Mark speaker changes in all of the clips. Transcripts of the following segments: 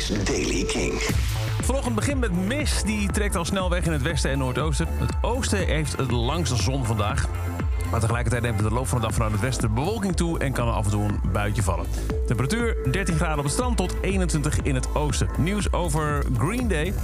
Speaker 1: is Daily King.
Speaker 2: Vanochtend begint met mist. Die trekt al snel weg in het westen en noordoosten. Het oosten heeft het langste zon vandaag. Maar tegelijkertijd neemt de loop van de dag vanuit het westen de bewolking toe... en kan er af en toe een buitje vallen. Temperatuur 13 graden op het strand tot 21 in het oosten. Nieuws over Green Day.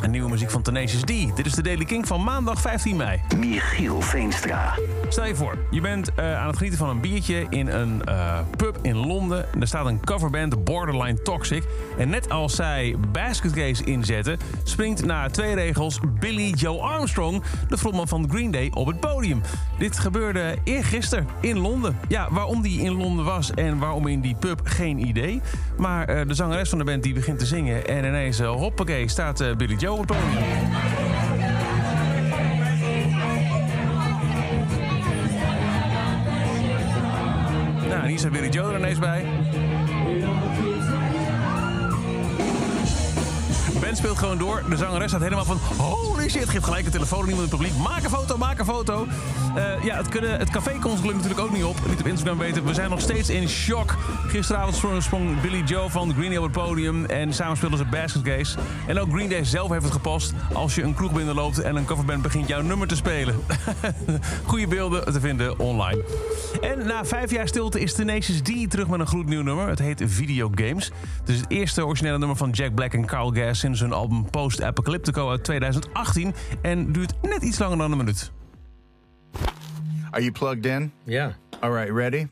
Speaker 2: En nieuwe muziek van Tenacious D. Dit is de Daily King van maandag 15 mei.
Speaker 1: Michiel Veenstra.
Speaker 2: Stel je voor, je bent uh, aan het genieten van een biertje in een uh, pub in Londen. Er staat een coverband, Borderline Toxic. En net als zij Basket Case inzetten, springt na twee regels Billy Joe Armstrong, de frontman van Green Day, op het podium. Dit gebeurde eergisteren in Londen. Ja, waarom die in Londen was en waarom in die pub, geen idee. Maar uh, de zangeres van de band die begint te zingen en ineens, hoppakee, staat Billy Joe. Nou, hier staat Billy Joe er ineens bij. Speelt gewoon door. De zangeres staat helemaal van... Holy shit, geeft gelijk een telefoon aan iemand in het publiek. Maak een foto, maak een foto. Uh, ja, het, kunnen, het café kon ze natuurlijk ook niet op. Niet op Instagram weten. We zijn nog steeds in shock. Gisteravond sprong, sprong Billy Joe van Green Day op het podium. En samen speelden ze Basket Case. En ook Green Day zelf heeft het gepost. Als je een kroeg binnenloopt en een coverband begint jouw nummer te spelen. Goede beelden te vinden online. En na vijf jaar stilte is Tenacious D terug met een gloednieuw nummer. Het heet Video Games. Het is het eerste originele nummer van Jack Black en Carl Gass... sinds hun album Post Apocalyptico uit 2018. En duurt net iets langer dan een minuut.
Speaker 3: Are you plugged in?
Speaker 4: Yeah.
Speaker 3: All right, ready?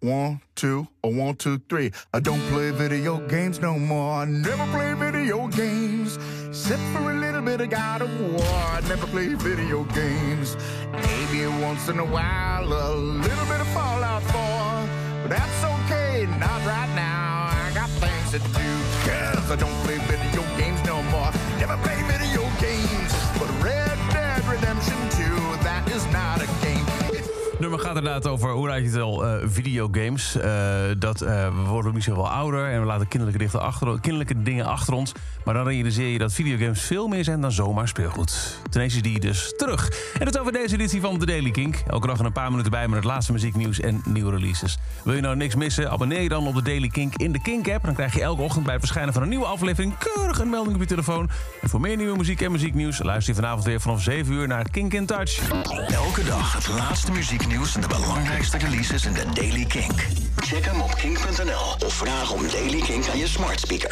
Speaker 3: One, two, a one, two, three. I don't play video games no more. I never play video games. Except for a little bit of God of War. I never play video games. Maybe once in a while, a little bit of Fallout 4. But that's okay, not right now. I don't play video games no more. Never play
Speaker 2: nummer gaat inderdaad over, hoe raad je het al, uh, videogames. Uh, dat, uh, we worden misschien wel ouder en we laten kinderlijke, achter, kinderlijke dingen achter ons. Maar dan realiseer je dat videogames veel meer zijn dan zomaar speelgoed. Tenacious die dus terug. En dat over deze editie van The Daily Kink. Elke dag een paar minuten bij met het laatste muzieknieuws en nieuwe releases. Wil je nou niks missen? Abonneer je dan op The Daily Kink in de Kink-app. Dan krijg je elke ochtend bij het verschijnen van een nieuwe aflevering... keurig een melding op je telefoon. En voor meer nieuwe muziek en muzieknieuws... luister je vanavond weer vanaf 7 uur naar Kink in Touch.
Speaker 1: Elke dag het laatste muzieknieuws en de belangrijkste releases in The Daily Kink. Check hem op kink.nl of vraag om Daily Kink aan je smart speaker.